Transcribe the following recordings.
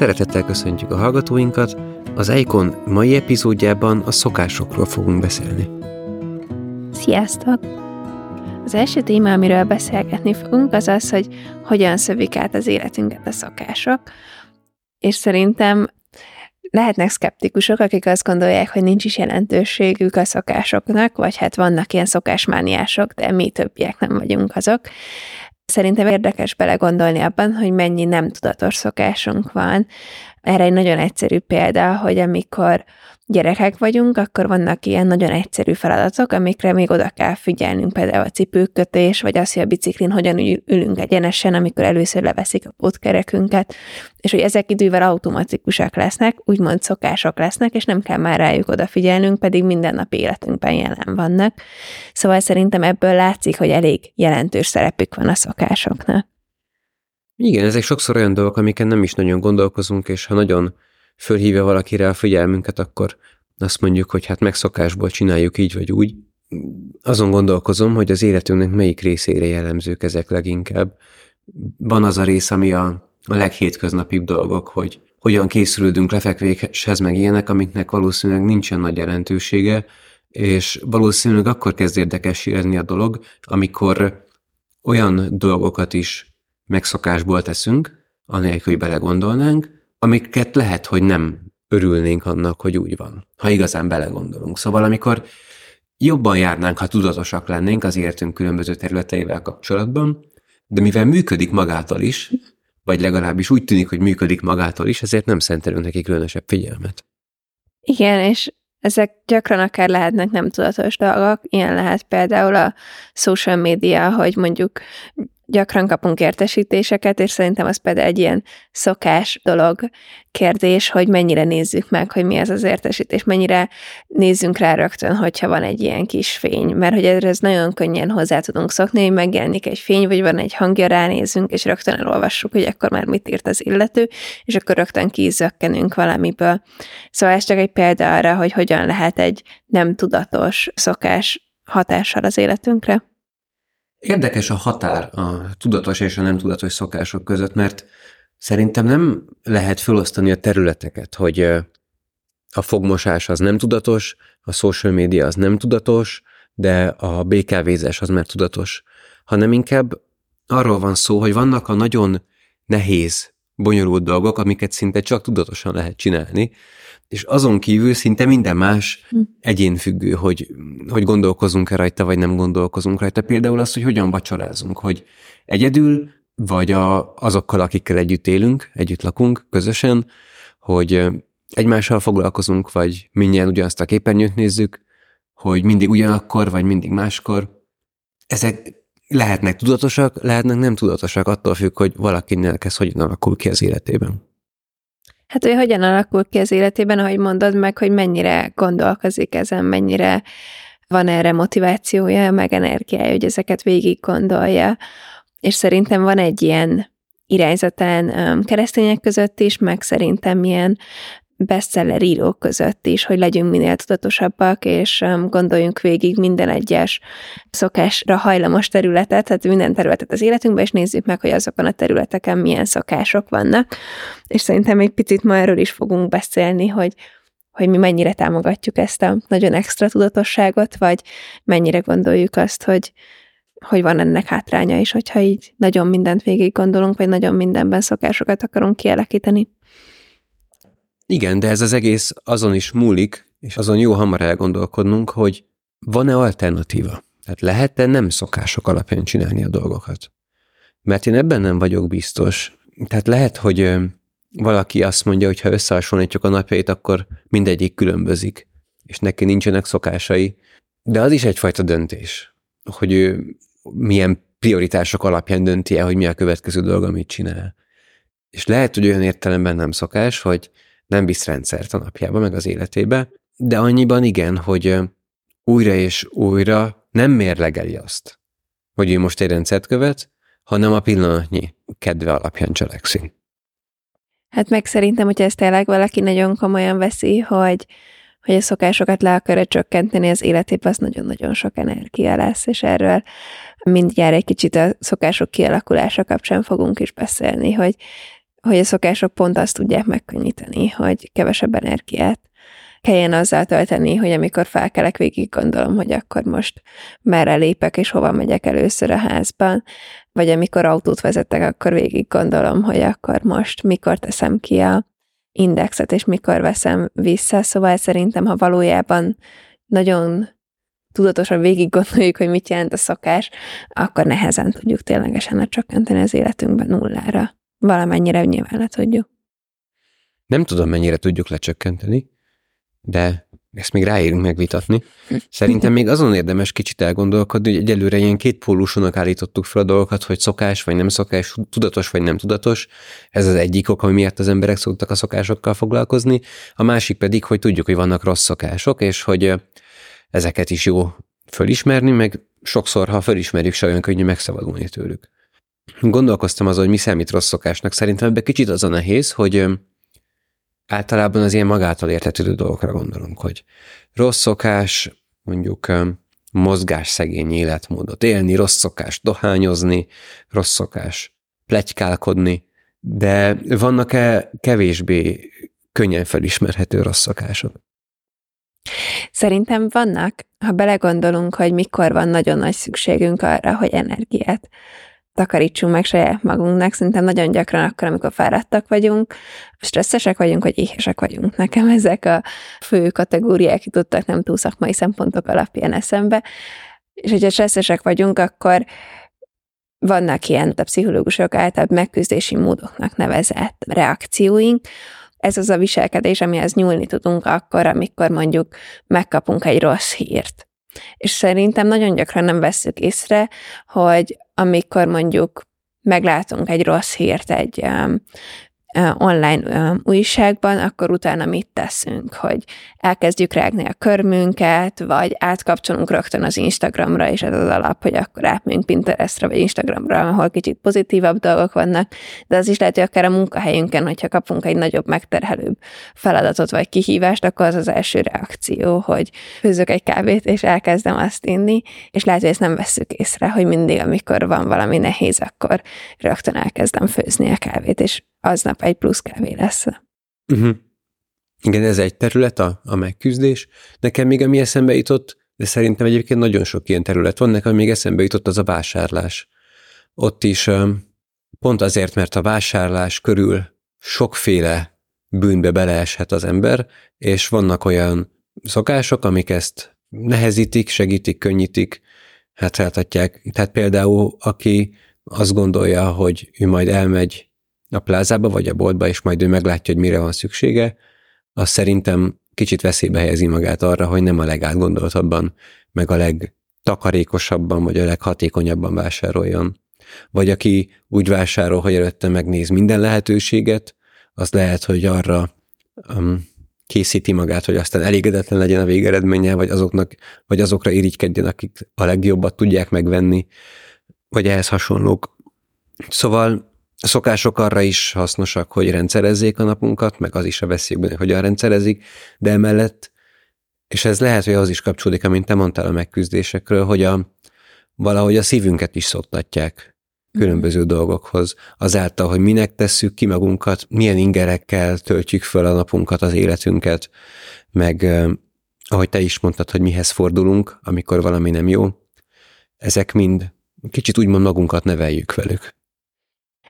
Szeretettel köszöntjük a hallgatóinkat, az Eikon mai epizódjában a szokásokról fogunk beszélni. Sziasztok! Az első téma, amiről beszélgetni fogunk, az az, hogy hogyan szövik át az életünket a szokások, és szerintem lehetnek szkeptikusok, akik azt gondolják, hogy nincs is jelentőségük a szokásoknak, vagy hát vannak ilyen szokásmániások, de mi többiek nem vagyunk azok. Szerintem érdekes belegondolni abban, hogy mennyi nem tudatos szokásunk van. Erre egy nagyon egyszerű példa, hogy amikor gyerekek vagyunk, akkor vannak ilyen nagyon egyszerű feladatok, amikre még oda kell figyelnünk, például a cipőkötés, vagy az, hogy a biciklin hogyan ülünk egyenesen, amikor először leveszik a pótkerekünket, és hogy ezek idővel automatikusak lesznek, úgymond szokások lesznek, és nem kell már rájuk odafigyelnünk, pedig minden nap életünkben jelen vannak. Szóval szerintem ebből látszik, hogy elég jelentős szerepük van a szokásoknak. Igen, ezek sokszor olyan dolgok, amiken nem is nagyon gondolkozunk, és ha nagyon fölhívja valakire a figyelmünket, akkor azt mondjuk, hogy hát megszokásból csináljuk így vagy úgy. Azon gondolkozom, hogy az életünknek melyik részére jellemzők ezek leginkább. Van az a rész, ami a, a leghétköznapibb dolgok, hogy hogyan készülődünk lefekvéshez, meg ilyenek, amiknek valószínűleg nincsen nagy jelentősége, és valószínűleg akkor kezd érdekes a dolog, amikor olyan dolgokat is megszokásból teszünk, anélkül, hogy belegondolnánk, amiket lehet, hogy nem örülnénk annak, hogy úgy van, ha igazán belegondolunk. Szóval amikor jobban járnánk, ha tudatosak lennénk az életünk különböző területeivel kapcsolatban, de mivel működik magától is, vagy legalábbis úgy tűnik, hogy működik magától is, ezért nem szentelünk neki különösebb figyelmet. Igen, és ezek gyakran akár lehetnek nem tudatos dolgok, ilyen lehet például a social media, hogy mondjuk gyakran kapunk értesítéseket, és szerintem az például egy ilyen szokás dolog kérdés, hogy mennyire nézzük meg, hogy mi az az értesítés, mennyire nézzünk rá rögtön, hogyha van egy ilyen kis fény, mert hogy ez nagyon könnyen hozzá tudunk szokni, hogy megjelenik egy fény, vagy van egy hangja, ránézünk, és rögtön elolvassuk, hogy akkor már mit írt az illető, és akkor rögtön kizökkenünk valamiből. Szóval ez csak egy példa arra, hogy hogyan lehet egy nem tudatos szokás hatással az életünkre. Érdekes a határ a tudatos és a nem tudatos szokások között, mert szerintem nem lehet felosztani a területeket, hogy a fogmosás az nem tudatos, a social media az nem tudatos, de a BKV-zás az már tudatos, hanem inkább arról van szó, hogy vannak a nagyon nehéz, bonyolult dolgok, amiket szinte csak tudatosan lehet csinálni, és azon kívül szinte minden más hm. egyénfüggő, hogy, hogy gondolkozunk-e rajta, vagy nem gondolkozunk rajta. Például az, hogy hogyan vacsorázunk, hogy egyedül, vagy a, azokkal, akikkel együtt élünk, együtt lakunk, közösen, hogy egymással foglalkozunk, vagy mindjárt ugyanazt a képernyőt nézzük, hogy mindig ugyanakkor, vagy mindig máskor. Ezek lehetnek tudatosak, lehetnek nem tudatosak, attól függ, hogy valakinek ez hogyan alakul ki az életében. Hát, hogy hogyan alakul ki az életében, ahogy mondod meg, hogy mennyire gondolkozik ezen, mennyire van erre motivációja, meg energiája, hogy ezeket végig gondolja. És szerintem van egy ilyen irányzatán keresztények között is, meg szerintem ilyen bestseller írók között is, hogy legyünk minél tudatosabbak, és um, gondoljunk végig minden egyes szokásra hajlamos területet, tehát minden területet az életünkben, és nézzük meg, hogy azokon a területeken milyen szokások vannak. És szerintem egy picit ma erről is fogunk beszélni, hogy hogy mi mennyire támogatjuk ezt a nagyon extra tudatosságot, vagy mennyire gondoljuk azt, hogy, hogy van ennek hátránya is, hogyha így nagyon mindent végig gondolunk, vagy nagyon mindenben szokásokat akarunk kialakítani. Igen, de ez az egész azon is múlik, és azon jó hamar elgondolkodnunk, hogy van-e alternatíva? Tehát lehet-e nem szokások alapján csinálni a dolgokat? Mert én ebben nem vagyok biztos. Tehát lehet, hogy valaki azt mondja, hogy ha összehasonlítjuk a napjait, akkor mindegyik különbözik, és neki nincsenek szokásai. De az is egyfajta döntés, hogy ő milyen prioritások alapján dönti el, hogy mi a következő dolga, amit csinál. És lehet, hogy olyan értelemben nem szokás, hogy nem visz rendszert a napjába, meg az életébe, de annyiban igen, hogy újra és újra nem mérlegeli azt, hogy ő most egy rendszert követ, hanem a pillanatnyi kedve alapján cselekszik. Hát meg szerintem, hogyha ezt tényleg valaki nagyon komolyan veszi, hogy, hogy a szokásokat le akarja csökkenteni az életében, az nagyon-nagyon sok energia lesz, és erről mindjárt egy kicsit a szokások kialakulása kapcsán fogunk is beszélni, hogy hogy a szokások pont azt tudják megkönnyíteni, hogy kevesebb energiát kelljen azzal tölteni, hogy amikor felkelek, végig gondolom, hogy akkor most merre lépek, és hova megyek először a házban, vagy amikor autót vezetek, akkor végig gondolom, hogy akkor most mikor teszem ki a indexet, és mikor veszem vissza. Szóval szerintem, ha valójában nagyon tudatosan végig gondoljuk, hogy mit jelent a szokás, akkor nehezen tudjuk ténylegesen lecsökkenteni az életünkben nullára. Valamennyire nyilván le tudjuk. Nem tudom, mennyire tudjuk lecsökkenteni, de ezt még ráérünk megvitatni. Szerintem még azon érdemes kicsit elgondolkodni, hogy egyelőre ilyen két pólusonak állítottuk fel a dolgokat, hogy szokás vagy nem szokás, tudatos vagy nem tudatos. Ez az egyik ok, ami miatt az emberek szoktak a szokásokkal foglalkozni. A másik pedig, hogy tudjuk, hogy vannak rossz szokások, és hogy ezeket is jó fölismerni, meg sokszor, ha fölismerjük, se olyan könnyű megszabadulni tőlük. Gondolkoztam azon, hogy mi számít rossz szokásnak. Szerintem ebbe kicsit az a nehéz, hogy általában az ilyen magától értetődő dolgokra gondolunk, hogy rossz szokás, mondjuk mozgás szegény életmódot élni, rossz szokás dohányozni, rossz szokás plegykálkodni, de vannak-e kevésbé könnyen felismerhető rossz szokások? Szerintem vannak, ha belegondolunk, hogy mikor van nagyon nagy szükségünk arra, hogy energiát takarítsunk meg saját magunknak, szerintem nagyon gyakran akkor, amikor fáradtak vagyunk, stresszesek vagyunk, vagy éhesek vagyunk. Nekem ezek a fő kategóriák jutottak nem túl szakmai szempontok alapján eszembe, és hogyha stresszesek vagyunk, akkor vannak ilyen a pszichológusok által megküzdési módoknak nevezett reakcióink, ez az a viselkedés, amihez nyúlni tudunk akkor, amikor mondjuk megkapunk egy rossz hírt. És szerintem nagyon gyakran nem vesszük észre, hogy amikor mondjuk meglátunk egy rossz hírt egy um, online újságban, akkor utána mit teszünk, hogy elkezdjük rágni a körmünket, vagy átkapcsolunk rögtön az Instagramra, és ez az alap, hogy akkor átmegyünk Pinterestre, vagy Instagramra, ahol kicsit pozitívabb dolgok vannak, de az is lehet, hogy akár a munkahelyünken, hogyha kapunk egy nagyobb, megterhelőbb feladatot, vagy kihívást, akkor az az első reakció, hogy főzök egy kávét, és elkezdem azt inni, és lehet, hogy ezt nem vesszük észre, hogy mindig, amikor van valami nehéz, akkor rögtön elkezdem főzni a kávét, és aznap egy plusz kávé lesz. Uh-huh. Igen, ez egy terület, a, a megküzdés. Nekem még ami eszembe jutott, de szerintem egyébként nagyon sok ilyen terület van, nekem még eszembe jutott az a vásárlás. Ott is pont azért, mert a vásárlás körül sokféle bűnbe beleeshet az ember, és vannak olyan szokások, amik ezt nehezítik, segítik, könnyítik, hát feltatják. Tehát például, aki azt gondolja, hogy ő majd elmegy a plázába vagy a boltba, és majd ő meglátja, hogy mire van szüksége, az szerintem kicsit veszélybe helyezi magát arra, hogy nem a legátgondoltabban, meg a legtakarékosabban, vagy a leghatékonyabban vásároljon. Vagy aki úgy vásárol, hogy előtte megnéz minden lehetőséget, az lehet, hogy arra um, készíti magát, hogy aztán elégedetlen legyen a végeredménye, vagy, azoknak, vagy azokra irigykedjen, akik a legjobbat tudják megvenni, vagy ehhez hasonlók. Szóval szokások arra is hasznosak, hogy rendszerezzék a napunkat, meg az is a veszélyben, hogy hogyan rendszerezik, de emellett, és ez lehet, hogy az is kapcsolódik, amint te mondtál a megküzdésekről, hogy a, valahogy a szívünket is szoktatják különböző dolgokhoz, azáltal, hogy minek tesszük ki magunkat, milyen ingerekkel töltjük föl a napunkat, az életünket, meg ahogy te is mondtad, hogy mihez fordulunk, amikor valami nem jó, ezek mind kicsit úgymond magunkat neveljük velük.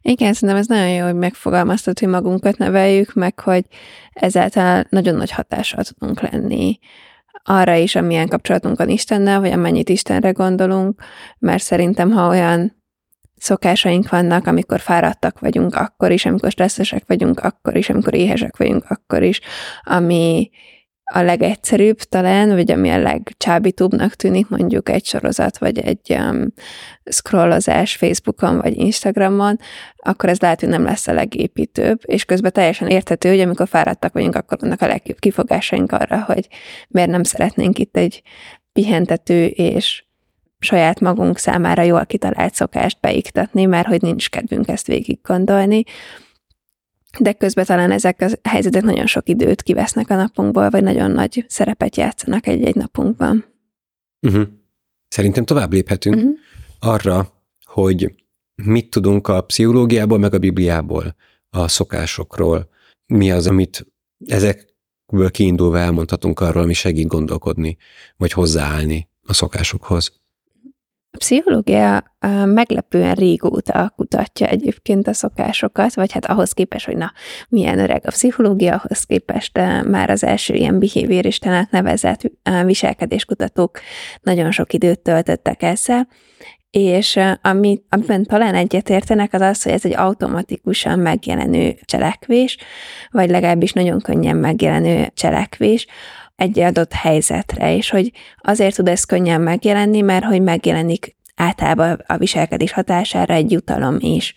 Igen, szerintem ez nagyon jó, hogy megfogalmaztad, hogy magunkat neveljük, meg hogy ezáltal nagyon nagy hatással tudunk lenni arra is, amilyen kapcsolatunk van Istennel, vagy amennyit Istenre gondolunk, mert szerintem, ha olyan szokásaink vannak, amikor fáradtak vagyunk, akkor is, amikor stresszesek vagyunk, akkor is, amikor éhesek vagyunk, akkor is, ami a legegyszerűbb talán, vagy ami a legcsábítóbbnak tűnik, mondjuk egy sorozat, vagy egy um, scrollozás Facebookon, vagy Instagramon, akkor ez lehet, hogy nem lesz a legépítőbb, és közben teljesen érthető, hogy amikor fáradtak vagyunk, akkor vannak a legjobb kifogásaink arra, hogy miért nem szeretnénk itt egy pihentető és saját magunk számára jól kitalált szokást beiktatni, mert hogy nincs kedvünk ezt végig gondolni de közben talán ezek a helyzetek nagyon sok időt kivesznek a napunkból, vagy nagyon nagy szerepet játszanak egy-egy napunkban. Uh-huh. Szerintem tovább léphetünk uh-huh. arra, hogy mit tudunk a pszichológiából, meg a Bibliából a szokásokról? Mi az, amit ezekből kiindulva elmondhatunk arról, ami segít gondolkodni, vagy hozzáállni a szokásokhoz? A pszichológia meglepően régóta kutatja egyébként a szokásokat, vagy hát ahhoz képest, hogy na, milyen öreg a pszichológia, ahhoz képest már az első ilyen behavioristenek nevezett viselkedéskutatók nagyon sok időt töltöttek ezzel, és ami, amiben talán egyetértenek, az az, hogy ez egy automatikusan megjelenő cselekvés, vagy legalábbis nagyon könnyen megjelenő cselekvés, egy adott helyzetre, és hogy azért tud ez könnyen megjelenni, mert hogy megjelenik általában a viselkedés hatására egy jutalom is.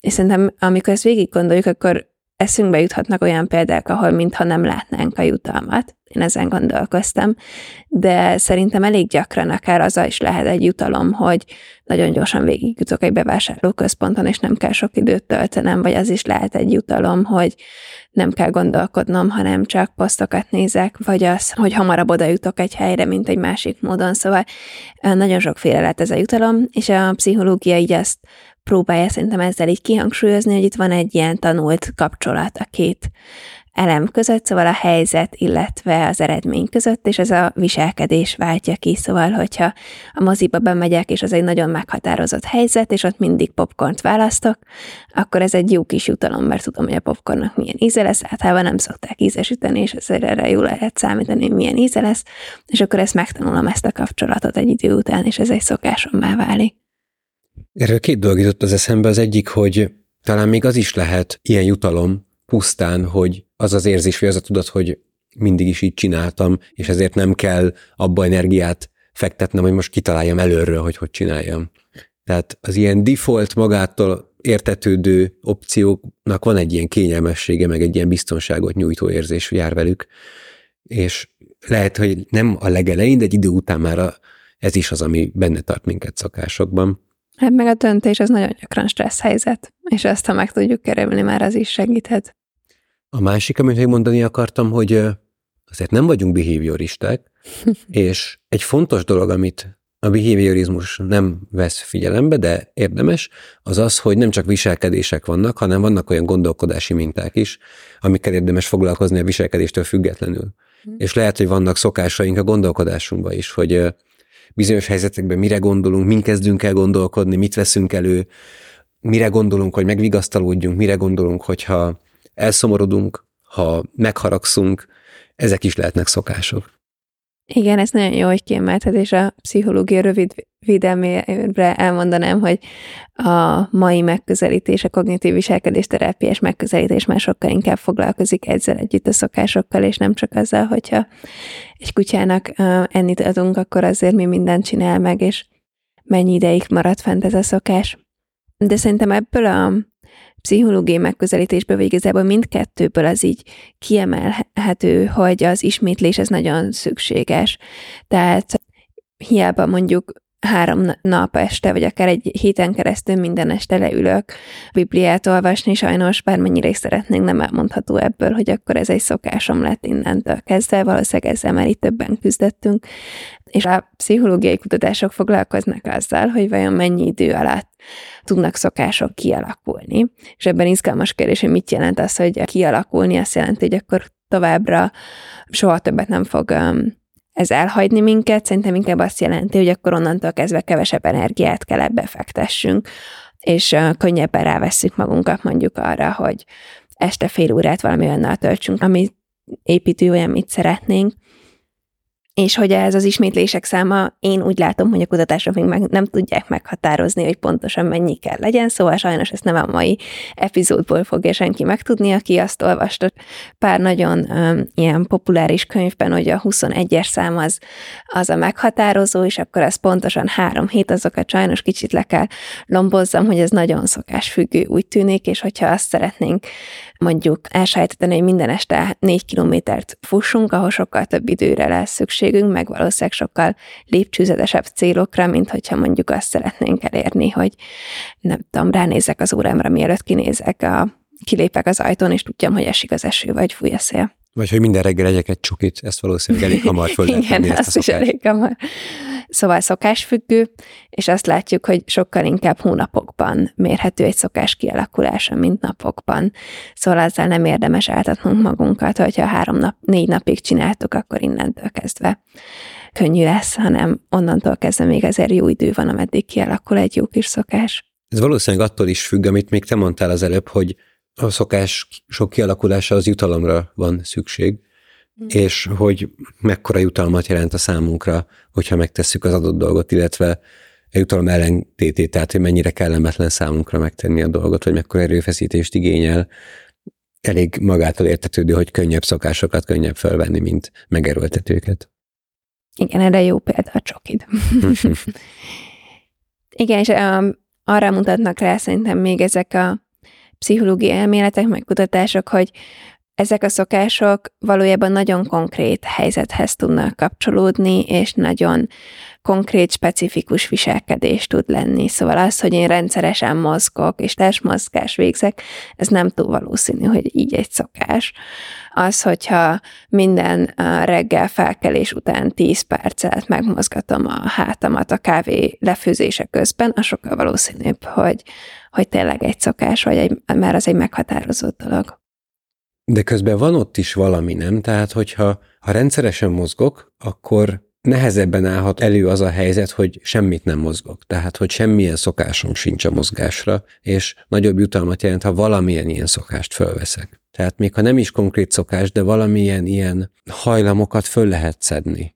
És szerintem, amikor ezt végig gondoljuk, akkor eszünkbe juthatnak olyan példák, ahol mintha nem látnánk a jutalmat. Én ezen gondolkoztam, de szerintem elég gyakran akár az is lehet egy jutalom, hogy nagyon gyorsan végigjutok egy bevásárlóközponton, és nem kell sok időt töltenem, vagy az is lehet egy jutalom, hogy nem kell gondolkodnom, hanem csak posztokat nézek, vagy az, hogy hamarabb oda jutok egy helyre, mint egy másik módon. Szóval nagyon sokféle lehet ez a jutalom, és a pszichológia így azt próbálja szerintem ezzel így kihangsúlyozni, hogy itt van egy ilyen tanult kapcsolat a két elem között, szóval a helyzet, illetve az eredmény között, és ez a viselkedés váltja ki, szóval, hogyha a moziba bemegyek, és az egy nagyon meghatározott helyzet, és ott mindig popcornt választok, akkor ez egy jó kis jutalom, mert tudom, hogy a popcornnak milyen íze lesz, általában nem szokták ízesíteni, és ezért erre jól lehet számítani, hogy milyen íze lesz, és akkor ezt megtanulom ezt a kapcsolatot egy idő után, és ez egy szokásommá válik. Erről két dolog jutott az eszembe. Az egyik, hogy talán még az is lehet ilyen jutalom pusztán, hogy az az érzés, vagy az a tudat, hogy mindig is így csináltam, és ezért nem kell abba energiát fektetnem, hogy most kitaláljam előről, hogy hogy csináljam. Tehát az ilyen default magától értetődő opcióknak van egy ilyen kényelmessége, meg egy ilyen biztonságot nyújtó érzés jár velük, és lehet, hogy nem a legelején, de egy idő után már ez is az, ami benne tart minket szakásokban. Hát meg a döntés az nagyon gyakran stressz helyzet, és ezt, ha meg tudjuk kerülni, már az is segíthet. A másik, amit még mondani akartam, hogy azért nem vagyunk behavioristák, és egy fontos dolog, amit a behaviorizmus nem vesz figyelembe, de érdemes, az az, hogy nem csak viselkedések vannak, hanem vannak olyan gondolkodási minták is, amikkel érdemes foglalkozni a viselkedéstől függetlenül. Mm. És lehet, hogy vannak szokásaink a gondolkodásunkban is, hogy bizonyos helyzetekben mire gondolunk, min kezdünk el gondolkodni, mit veszünk elő, mire gondolunk, hogy megvigasztalódjunk, mire gondolunk, hogyha elszomorodunk, ha megharagszunk, ezek is lehetnek szokások. Igen, ez nagyon jó, hogy kiemelted, és a pszichológia rövid védelmére elmondanám, hogy a mai megközelítés, a kognitív viselkedés terápiás megközelítés már sokkal inkább foglalkozik ezzel együtt a szokásokkal, és nem csak azzal, hogyha egy kutyának ennyit adunk, akkor azért mi mindent csinál meg, és mennyi ideig marad fent ez a szokás. De szerintem ebből a pszichológiai megközelítésből, vagy igazából mindkettőből az így kiemelhető, hogy az ismétlés ez nagyon szükséges. Tehát hiába mondjuk három nap este, vagy akár egy héten keresztül minden este leülök Bibliát olvasni, sajnos bármennyire is szeretnénk, nem elmondható ebből, hogy akkor ez egy szokásom lett innentől kezdve, valószínűleg ezzel már itt többen küzdöttünk, és a pszichológiai kutatások foglalkoznak azzal, hogy vajon mennyi idő alatt tudnak szokások kialakulni. És ebben izgalmas kérdés, hogy mit jelent az, hogy kialakulni, azt jelenti, hogy akkor továbbra soha többet nem fog ez elhagyni minket, szerintem inkább azt jelenti, hogy akkor onnantól kezdve kevesebb energiát kell ebbe fektessünk, és könnyebben rávesszük magunkat mondjuk arra, hogy este fél órát valami olyannal töltsünk, ami építő olyan, mit szeretnénk, és hogy ez az ismétlések száma, én úgy látom, hogy a kutatások még meg nem tudják meghatározni, hogy pontosan mennyi kell legyen, szóval sajnos ezt nem a mai epizódból fogja senki megtudni, aki azt olvasta. Pár nagyon um, ilyen populáris könyvben, hogy a 21-es szám az, az a meghatározó, és akkor ez pontosan három hét, azokat sajnos kicsit le kell lombozzam, hogy ez nagyon szokásfüggő úgy tűnik, és hogyha azt szeretnénk mondjuk elsajátítani, hogy minden este négy kilométert fussunk, ahol sokkal több időre lesz szükségünk, meg valószínűleg sokkal lépcsőzetesebb célokra, mint hogyha mondjuk azt szeretnénk elérni, hogy nem tudom, ránézek az órámra, mielőtt kinézek a kilépek az ajtón, és tudjam, hogy esik az eső, vagy fúj a szél. Vagy hogy minden reggel egyek egy csukit, ezt valószínűleg elég hamar föl lehet Igen, ezt azt is elég hamar. Szóval szokásfüggő, és azt látjuk, hogy sokkal inkább hónapokban mérhető egy szokás kialakulása, mint napokban. Szóval ezzel nem érdemes áltatnunk magunkat, hogyha három nap, négy napig csináltuk, akkor innentől kezdve könnyű lesz, hanem onnantól kezdve még azért jó idő van, ameddig kialakul egy jó kis szokás. Ez valószínűleg attól is függ, amit még te mondtál az előbb, hogy a szokás sok kialakulása az jutalomra van szükség, mm. és hogy mekkora jutalmat jelent a számunkra, hogyha megtesszük az adott dolgot, illetve a jutalom ellentétét, tehát hogy mennyire kellemetlen számunkra megtenni a dolgot, vagy mekkora erőfeszítést igényel, elég magától értetődő, hogy könnyebb szokásokat könnyebb felvenni, mint megerőltetőket. Igen, erre jó példa a csokid. Igen, és um, arra mutatnak rá szerintem még ezek a pszichológiai elméletek, meg kutatások, hogy ezek a szokások valójában nagyon konkrét helyzethez tudnak kapcsolódni, és nagyon konkrét, specifikus viselkedés tud lenni. Szóval az, hogy én rendszeresen mozgok, és testmozgás végzek, ez nem túl valószínű, hogy így egy szokás. Az, hogyha minden reggel felkelés után 10 percet megmozgatom a hátamat a kávé lefőzése közben, az sokkal valószínűbb, hogy, hogy tényleg egy szokás, vagy egy, mert az egy meghatározott dolog. De közben van ott is valami, nem? Tehát, hogyha ha rendszeresen mozgok, akkor nehezebben állhat elő az a helyzet, hogy semmit nem mozgok. Tehát, hogy semmilyen szokásom sincs a mozgásra, és nagyobb jutalmat jelent, ha valamilyen ilyen szokást fölveszek. Tehát még ha nem is konkrét szokás, de valamilyen ilyen hajlamokat föl lehet szedni.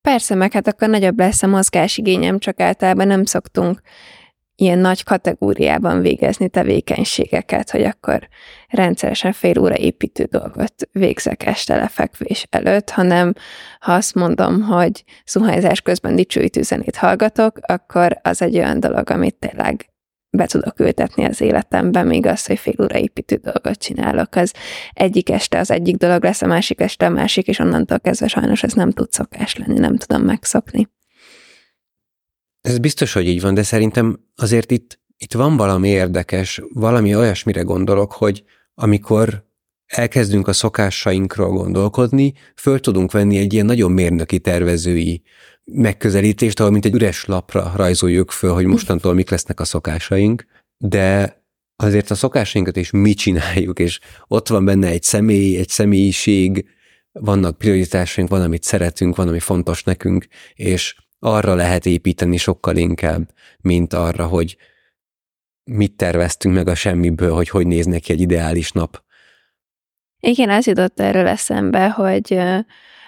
Persze, meg hát akkor nagyobb lesz a mozgásigényem, csak általában nem szoktunk ilyen nagy kategóriában végezni tevékenységeket, hogy akkor rendszeresen fél óra építő dolgot végzek este lefekvés előtt, hanem ha azt mondom, hogy szuhányzás közben dicsőítő zenét hallgatok, akkor az egy olyan dolog, amit tényleg be tudok ültetni az életembe, még az, hogy fél óra építő dolgot csinálok, az egyik este az egyik dolog lesz, a másik este a másik, és onnantól kezdve sajnos ez nem tud szokás lenni, nem tudom megszokni. Ez biztos, hogy így van, de szerintem azért itt, itt van valami érdekes, valami olyasmire gondolok, hogy amikor elkezdünk a szokásainkról gondolkodni, föl tudunk venni egy ilyen nagyon mérnöki tervezői megközelítést, ahol mint egy üres lapra rajzoljuk föl, hogy mostantól mik lesznek a szokásaink, de azért a szokásainkat is mi csináljuk, és ott van benne egy személy, egy személyiség, vannak prioritásaink, van, amit szeretünk, van, ami fontos nekünk, és arra lehet építeni sokkal inkább, mint arra, hogy mit terveztünk meg a semmiből, hogy hogy néz neki egy ideális nap. Igen, az jutott erről eszembe, hogy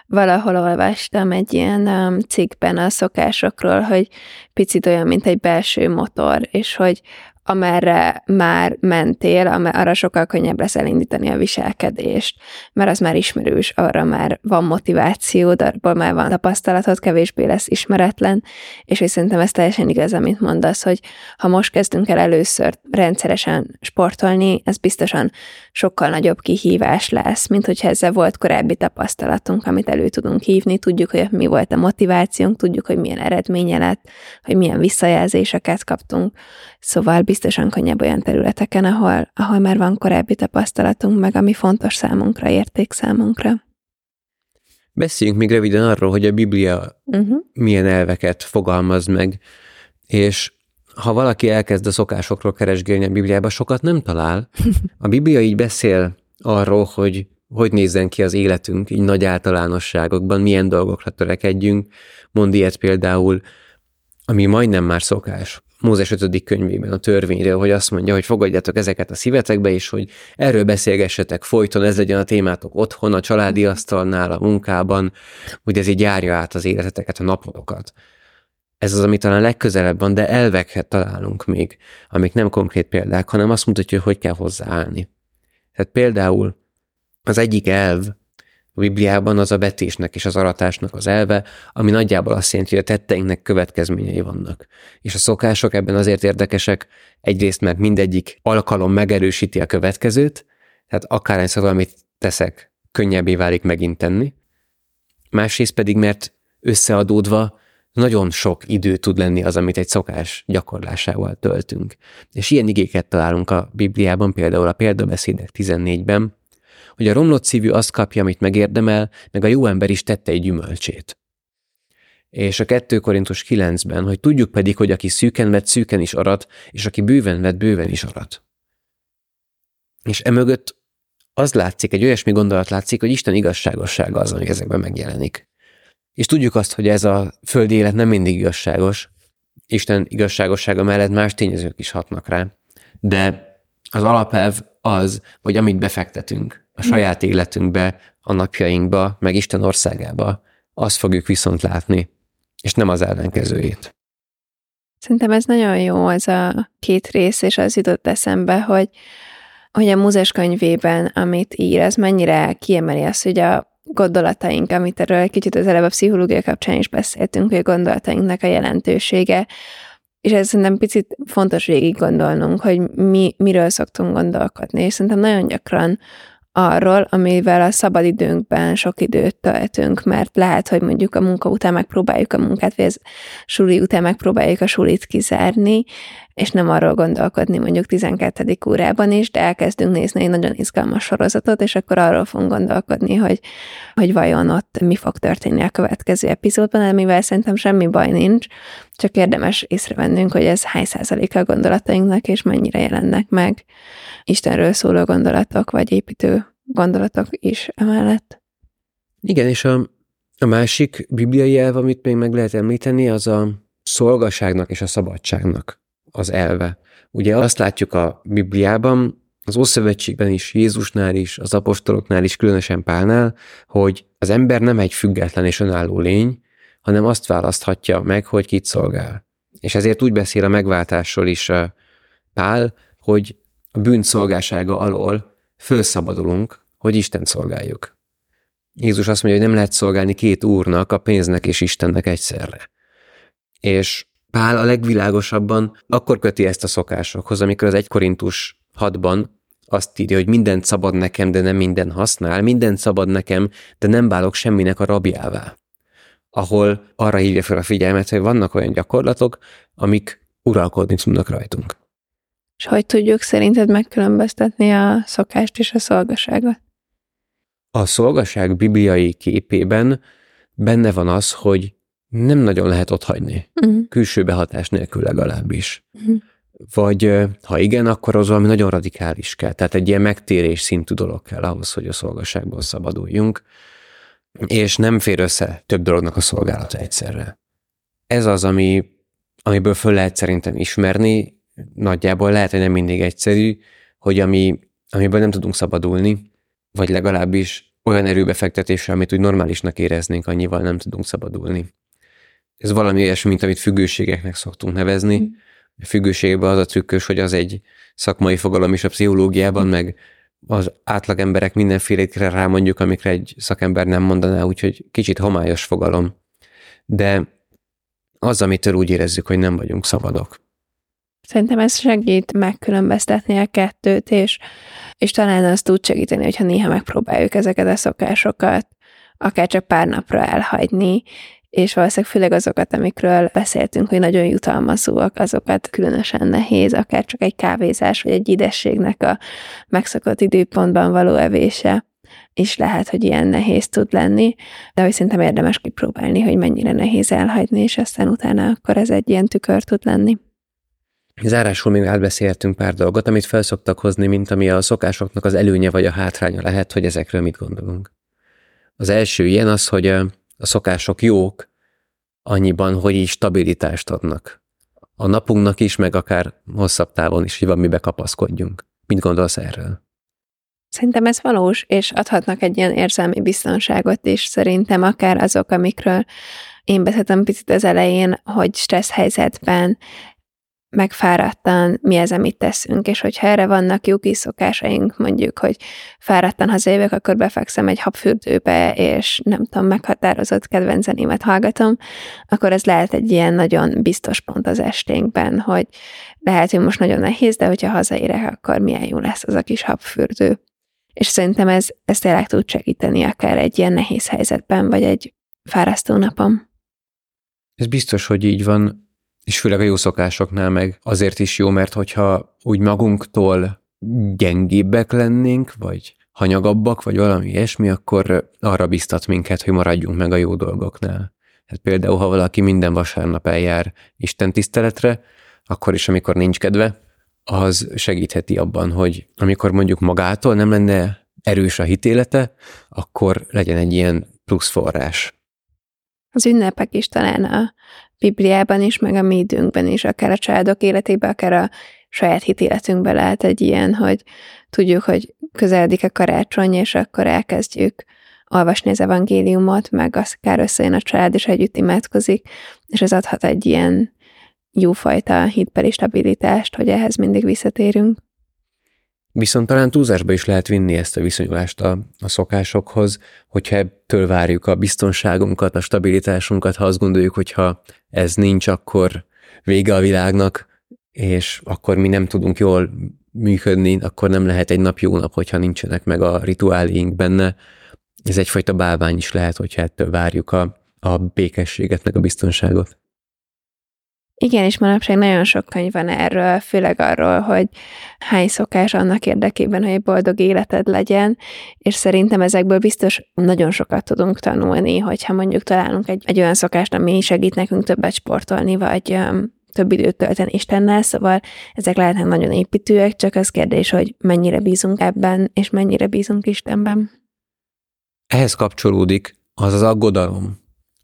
valahol olvastam egy ilyen cikkben a szokásokról, hogy picit olyan, mint egy belső motor, és hogy amerre már mentél, arra sokkal könnyebb lesz elindítani a viselkedést, mert az már ismerős, arra már van motiváció, de abból már van tapasztalatod, kevésbé lesz ismeretlen, és hogy szerintem ez teljesen igaz, amit mondasz, hogy ha most kezdünk el először rendszeresen sportolni, ez biztosan sokkal nagyobb kihívás lesz, mint hogyha ezzel volt korábbi tapasztalatunk, amit elő tudunk hívni, tudjuk, hogy mi volt a motivációnk, tudjuk, hogy milyen eredménye lett, hogy milyen visszajelzéseket kaptunk, szóval biztosan könnyebb olyan területeken, ahol, ahol már van korábbi tapasztalatunk, meg ami fontos számunkra, érték számunkra. Beszéljünk még röviden arról, hogy a Biblia uh-huh. milyen elveket fogalmaz meg, és ha valaki elkezd a szokásokról keresgélni a Bibliába, sokat nem talál. A Biblia így beszél arról, hogy hogy nézzen ki az életünk, így nagy általánosságokban, milyen dolgokra törekedjünk. Mond ilyet például, ami majdnem már szokás, Mózes 5. könyvében a törvényről, hogy azt mondja, hogy fogadjátok ezeket a szívetekbe, és hogy erről beszélgessetek folyton, ez legyen a témátok otthon, a családi asztalnál, a munkában, hogy ez így járja át az életeteket, a napokat. Ez az, ami talán legközelebb van, de elveket találunk még, amik nem konkrét példák, hanem azt mutatja, hogy hogy kell hozzáállni. Tehát például az egyik elv, a Bibliában az a betésnek és az aratásnak az elve, ami nagyjából azt jelenti, hogy a tetteinknek következményei vannak. És a szokások ebben azért érdekesek, egyrészt, mert mindegyik alkalom megerősíti a következőt, tehát akárhányszor valamit teszek, könnyebbé válik megint tenni. Másrészt pedig, mert összeadódva nagyon sok idő tud lenni az, amit egy szokás gyakorlásával töltünk. És ilyen igéket találunk a Bibliában, például a példabeszédek 14-ben, hogy a romlott szívű azt kapja, amit megérdemel, meg a jó ember is tette egy gyümölcsét. És a 2 Korintus 9-ben, hogy tudjuk pedig, hogy aki szűken vett, szűken is arat, és aki bőven vett, bőven is arat. És emögött az látszik, egy olyasmi gondolat látszik, hogy Isten igazságossága az, ami ezekben megjelenik. És tudjuk azt, hogy ez a földi élet nem mindig igazságos, Isten igazságossága mellett más tényezők is hatnak rá, de az alapelv az, hogy amit befektetünk a saját életünkbe, a napjainkba, meg Isten országába, azt fogjuk viszont látni, és nem az ellenkezőjét. Szerintem ez nagyon jó, az a két rész, és az jutott eszembe, hogy, hogy a Múzes könyvében, amit ír, ez mennyire kiemeli azt, hogy a gondolataink, amit erről kicsit az előbb a pszichológia kapcsán is beszéltünk, hogy a gondolatainknak a jelentősége, és ez szerintem picit fontos végig gondolnunk, hogy mi, miről szoktunk gondolkodni, és szerintem nagyon gyakran arról, amivel a szabadidőnkben sok időt töltünk, mert lehet, hogy mondjuk a munka után megpróbáljuk a munkát, vagy a suli után megpróbáljuk a sulit kizárni, és nem arról gondolkodni mondjuk 12. órában is, de elkezdünk nézni egy nagyon izgalmas sorozatot, és akkor arról fogunk gondolkodni, hogy, hogy vajon ott mi fog történni a következő epizódban, amivel szerintem semmi baj nincs, csak érdemes észrevennünk, hogy ez hány százaléka a gondolatainknak, és mennyire jelennek meg Istenről szóló gondolatok, vagy építő gondolatok is emellett. Igen, és a, a másik bibliai elv, amit még meg lehet említeni, az a szolgaságnak és a szabadságnak az elve. Ugye azt látjuk a Bibliában, az Ószövetségben is, Jézusnál is, az apostoloknál is, különösen Pálnál, hogy az ember nem egy független és önálló lény, hanem azt választhatja meg, hogy kit szolgál. És ezért úgy beszél a megváltásról is Pál, hogy a bűn szolgásága alól fölszabadulunk, hogy Isten szolgáljuk. Jézus azt mondja, hogy nem lehet szolgálni két úrnak, a pénznek és Istennek egyszerre. És Pál a legvilágosabban akkor köti ezt a szokásokhoz, amikor az 1 Korintus 6-ban azt írja, hogy mindent szabad nekem, de nem minden használ, mindent szabad nekem, de nem válok semminek a rabjává. Ahol arra hívja fel a figyelmet, hogy vannak olyan gyakorlatok, amik uralkodni tudnak rajtunk. És hogy tudjuk szerinted megkülönböztetni a szokást és a szolgaságot? A szolgaság bibliai képében benne van az, hogy nem nagyon lehet ott hagyni. Uh-huh. Külső behatás nélkül legalábbis. Uh-huh. Vagy ha igen, akkor az valami nagyon radikális kell. Tehát egy ilyen megtérés szintű dolog kell ahhoz, hogy a szolgaságból szabaduljunk, és nem fér össze több dolognak a szolgálata egyszerre. Ez az, ami, amiből föl lehet szerintem ismerni, nagyjából lehet, hogy nem mindig egyszerű, hogy ami, amiből nem tudunk szabadulni, vagy legalábbis olyan erőbefektetésre, amit úgy normálisnak éreznénk, annyival nem tudunk szabadulni. Ez valami olyasmi, mint amit függőségeknek szoktunk nevezni. Mm. A függőségben az a trükkös, hogy az egy szakmai fogalom is a pszichológiában, mm. meg az átlag emberek mindenfélékre rámondjuk, amikre egy szakember nem mondaná, úgyhogy kicsit homályos fogalom. De az, amitől úgy érezzük, hogy nem vagyunk szabadok. Szerintem ez segít megkülönböztetni a kettőt, és, és talán az tud segíteni, hogyha néha megpróbáljuk ezeket a szokásokat akár csak pár napra elhagyni, és valószínűleg főleg azokat, amikről beszéltünk, hogy nagyon jutalmazóak, azokat különösen nehéz, akár csak egy kávézás, vagy egy idességnek a megszokott időpontban való evése is lehet, hogy ilyen nehéz tud lenni, de hogy szerintem érdemes kipróbálni, hogy mennyire nehéz elhagyni, és aztán utána akkor ez egy ilyen tükör tud lenni. Zárásul még átbeszéltünk pár dolgot, amit felszoktak hozni, mint ami a szokásoknak az előnye vagy a hátránya lehet, hogy ezekről mit gondolunk. Az első ilyen az, hogy a szokások jók annyiban, hogy így stabilitást adnak. A napunknak is, meg akár hosszabb távon is, hogy van mibe kapaszkodjunk. Mit gondolsz erről? Szerintem ez valós, és adhatnak egy ilyen érzelmi biztonságot is. Szerintem akár azok, amikről én beszéltem picit az elején, hogy stressz helyzetben megfáradtan mi az, amit teszünk, és hogyha erre vannak jó kis szokásaink, mondjuk, hogy fáradtan hazajövök, akkor befekszem egy habfürdőbe, és nem tudom, meghatározott kedvencenémet hallgatom, akkor ez lehet egy ilyen nagyon biztos pont az esténkben, hogy lehet, hogy most nagyon nehéz, de hogyha hazaérek, akkor milyen jó lesz az a kis habfürdő. És szerintem ez, ez tényleg tud segíteni akár egy ilyen nehéz helyzetben, vagy egy fárasztó napon. Ez biztos, hogy így van és főleg a jó szokásoknál meg azért is jó, mert hogyha úgy magunktól gyengébbek lennénk, vagy hanyagabbak, vagy valami ilyesmi, akkor arra biztat minket, hogy maradjunk meg a jó dolgoknál. Hát például, ha valaki minden vasárnap eljár Isten tiszteletre, akkor is, amikor nincs kedve, az segítheti abban, hogy amikor mondjuk magától nem lenne erős a hitélete, akkor legyen egy ilyen plusz forrás. Az ünnepek is talán a Bibliában is, meg a mi időnkben is, akár a családok életében, akár a saját hitéletünkben lehet egy ilyen, hogy tudjuk, hogy közeledik a karácsony, és akkor elkezdjük olvasni az evangéliumot, meg akár összejön a család, és együtt imádkozik, és ez adhat egy ilyen jófajta hitbeli stabilitást, hogy ehhez mindig visszatérünk. Viszont talán túlzásba is lehet vinni ezt a viszonyulást a, a szokásokhoz, hogyha ettől várjuk a biztonságunkat, a stabilitásunkat, ha azt gondoljuk, hogyha ez nincs, akkor vége a világnak, és akkor mi nem tudunk jól működni, akkor nem lehet egy nap jó nap, hogyha nincsenek meg a rituáléink benne. Ez egyfajta bálvány is lehet, hogyha ettől várjuk a, a békességet, meg a biztonságot. Igen, és manapság nagyon sok könyv van erről, főleg arról, hogy hány szokás annak érdekében, hogy egy boldog életed legyen, és szerintem ezekből biztos nagyon sokat tudunk tanulni, hogyha mondjuk találunk egy, egy olyan szokást, ami segít nekünk többet sportolni, vagy um, több időt tölteni Istennel, szóval ezek lehetnek nagyon építőek, csak az kérdés, hogy mennyire bízunk ebben, és mennyire bízunk Istenben. Ehhez kapcsolódik az az aggodalom,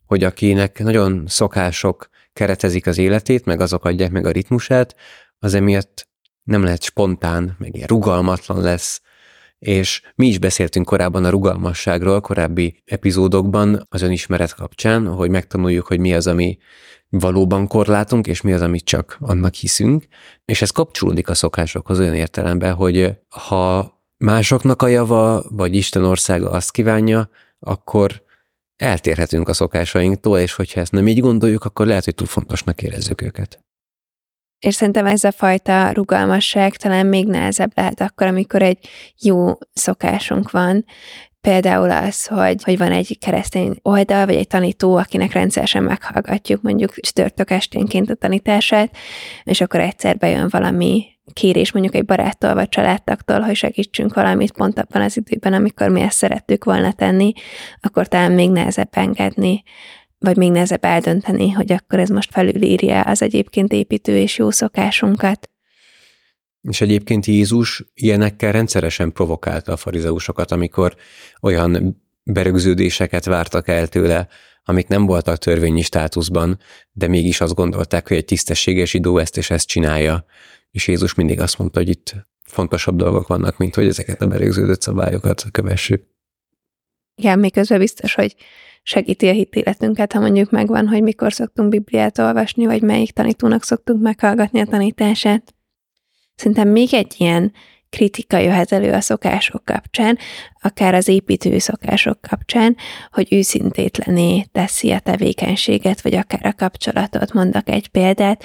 hogy akinek nagyon szokások keretezik az életét, meg azok adják meg a ritmusát, az emiatt nem lehet spontán, meg ilyen rugalmatlan lesz, és mi is beszéltünk korábban a rugalmasságról, korábbi epizódokban az önismeret kapcsán, hogy megtanuljuk, hogy mi az, ami valóban korlátunk, és mi az, amit csak annak hiszünk, és ez kapcsolódik a szokásokhoz olyan értelemben, hogy ha másoknak a java, vagy Isten országa azt kívánja, akkor eltérhetünk a szokásainktól, és hogyha ezt nem így gondoljuk, akkor lehet, hogy túl fontosnak érezzük őket. És szerintem ez a fajta rugalmasság talán még nehezebb lehet akkor, amikor egy jó szokásunk van, Például az, hogy, hogy van egy keresztény oldal, vagy egy tanító, akinek rendszeresen meghallgatjuk mondjuk csütörtök esténként a tanítását, és akkor egyszer bejön valami kérés mondjuk egy baráttól vagy családtaktól, hogy segítsünk valamit pont abban az időben, amikor mi ezt szerettük volna tenni, akkor talán még nehezebb engedni, vagy még nehezebb eldönteni, hogy akkor ez most felülírja az egyébként építő és jó szokásunkat. És egyébként Jézus ilyenekkel rendszeresen provokálta a farizeusokat, amikor olyan berögződéseket vártak el tőle, amik nem voltak törvényi státuszban, de mégis azt gondolták, hogy egy tisztességes idó ezt és ezt csinálja. És Jézus mindig azt mondta, hogy itt fontosabb dolgok vannak, mint hogy ezeket a berögződött szabályokat kövessük. Igen, még közben biztos, hogy segíti a hitéletünket, ha mondjuk megvan, hogy mikor szoktunk Bibliát olvasni, vagy melyik tanítónak szoktunk meghallgatni a tanítását. Szerintem még egy ilyen kritika jöhet elő a szokások kapcsán, akár az építő szokások kapcsán, hogy őszintétlené teszi a tevékenységet, vagy akár a kapcsolatot. Mondok egy példát,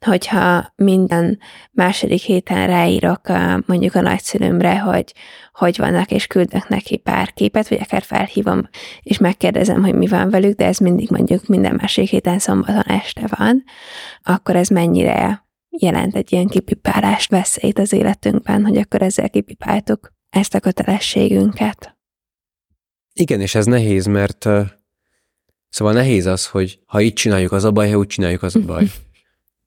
hogyha minden második héten ráírok mondjuk a nagyszülőmre, hogy hogy vannak, és küldök neki pár képet, vagy akár felhívom, és megkérdezem, hogy mi van velük, de ez mindig mondjuk minden másik héten szombaton este van, akkor ez mennyire jelent egy ilyen kipipálást, veszélyt az életünkben, hogy akkor ezzel kipipáltuk ezt a kötelességünket. Igen, és ez nehéz, mert szóval nehéz az, hogy ha így csináljuk, az a baj, ha úgy csináljuk, az a baj.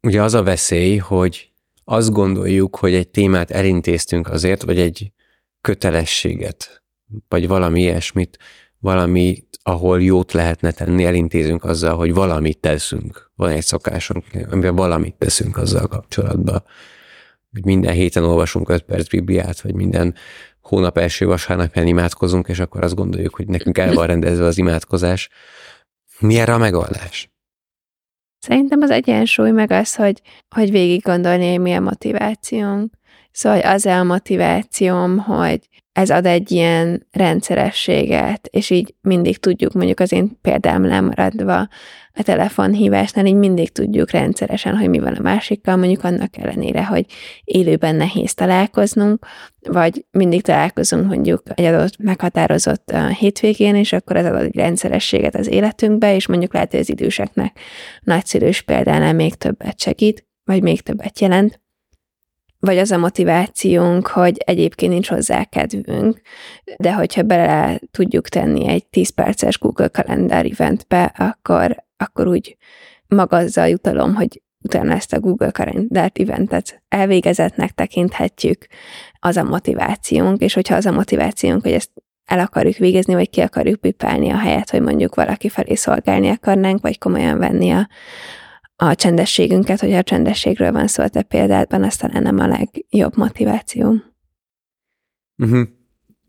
Ugye az a veszély, hogy azt gondoljuk, hogy egy témát elintéztünk azért, vagy egy kötelességet, vagy valami ilyesmit, valami, ahol jót lehetne tenni, elintézünk azzal, hogy valamit teszünk. Van egy szokásunk, amiben valamit teszünk azzal kapcsolatban. Hogy minden héten olvasunk 5 perc Bibliát, vagy minden hónap első vasárnapján imádkozunk, és akkor azt gondoljuk, hogy nekünk el van rendezve az imádkozás. Mi erre a megoldás? Szerintem az egyensúly meg az, hogy, hogy végig gondolni, hogy mi a motivációnk. Szóval az a motivációm, hogy ez ad egy ilyen rendszerességet, és így mindig tudjuk, mondjuk az én példám lemaradva a telefonhívásnál, így mindig tudjuk rendszeresen, hogy mi van a másikkal, mondjuk annak ellenére, hogy élőben nehéz találkoznunk, vagy mindig találkozunk mondjuk egy adott meghatározott hétvégén, és akkor ez ad egy rendszerességet az életünkbe, és mondjuk lehet, hogy az időseknek nagyszülős példánál még többet segít, vagy még többet jelent, vagy az a motivációnk, hogy egyébként nincs hozzá kedvünk, de hogyha bele tudjuk tenni egy 10 perces Google kalendár eventbe, akkor, akkor úgy maga azzal jutalom, hogy utána ezt a Google kalendárt eventet elvégezetnek tekinthetjük, az a motivációnk, és hogyha az a motivációnk, hogy ezt el akarjuk végezni, vagy ki akarjuk pipálni a helyet, hogy mondjuk valaki felé szolgálni akarnánk, vagy komolyan venni a, a csendességünket, hogyha a csendességről van szó a te példádban, az talán nem a legjobb motiváció. Uh-huh.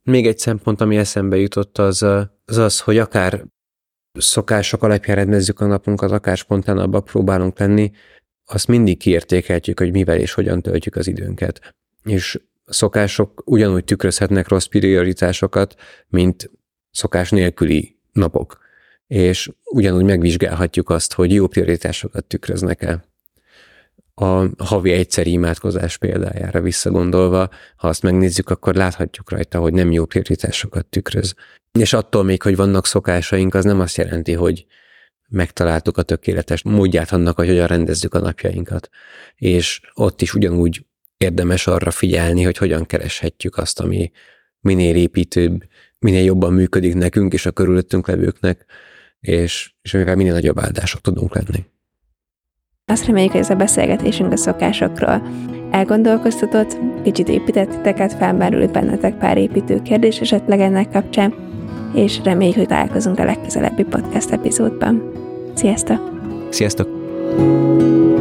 Még egy szempont, ami eszembe jutott, az az, az hogy akár szokások alapján rendezzük a napunkat, akár spontánabbak próbálunk lenni, azt mindig kiértékeltjük, hogy mivel és hogyan töltjük az időnket. És szokások ugyanúgy tükrözhetnek rossz prioritásokat, mint szokás nélküli napok. És ugyanúgy megvizsgálhatjuk azt, hogy jó prioritásokat tükröznek-e. A havi egyszeri imádkozás példájára visszagondolva, ha azt megnézzük, akkor láthatjuk rajta, hogy nem jó prioritásokat tükröz. És attól még, hogy vannak szokásaink, az nem azt jelenti, hogy megtaláltuk a tökéletes módját annak, hogy hogyan rendezzük a napjainkat. És ott is ugyanúgy érdemes arra figyelni, hogy hogyan kereshetjük azt, ami minél építőbb, minél jobban működik nekünk és a körülöttünk levőknek, és, és amivel minél nagyobb áldások tudunk lenni. Azt reméljük, hogy ez a beszélgetésünk a szokásokról elgondolkoztatott, kicsit építettiteket, felmerült bennetek pár építő kérdés esetleg ennek kapcsán, és reméljük, hogy találkozunk a legközelebbi podcast epizódban. Sziasztok! Sziasztok!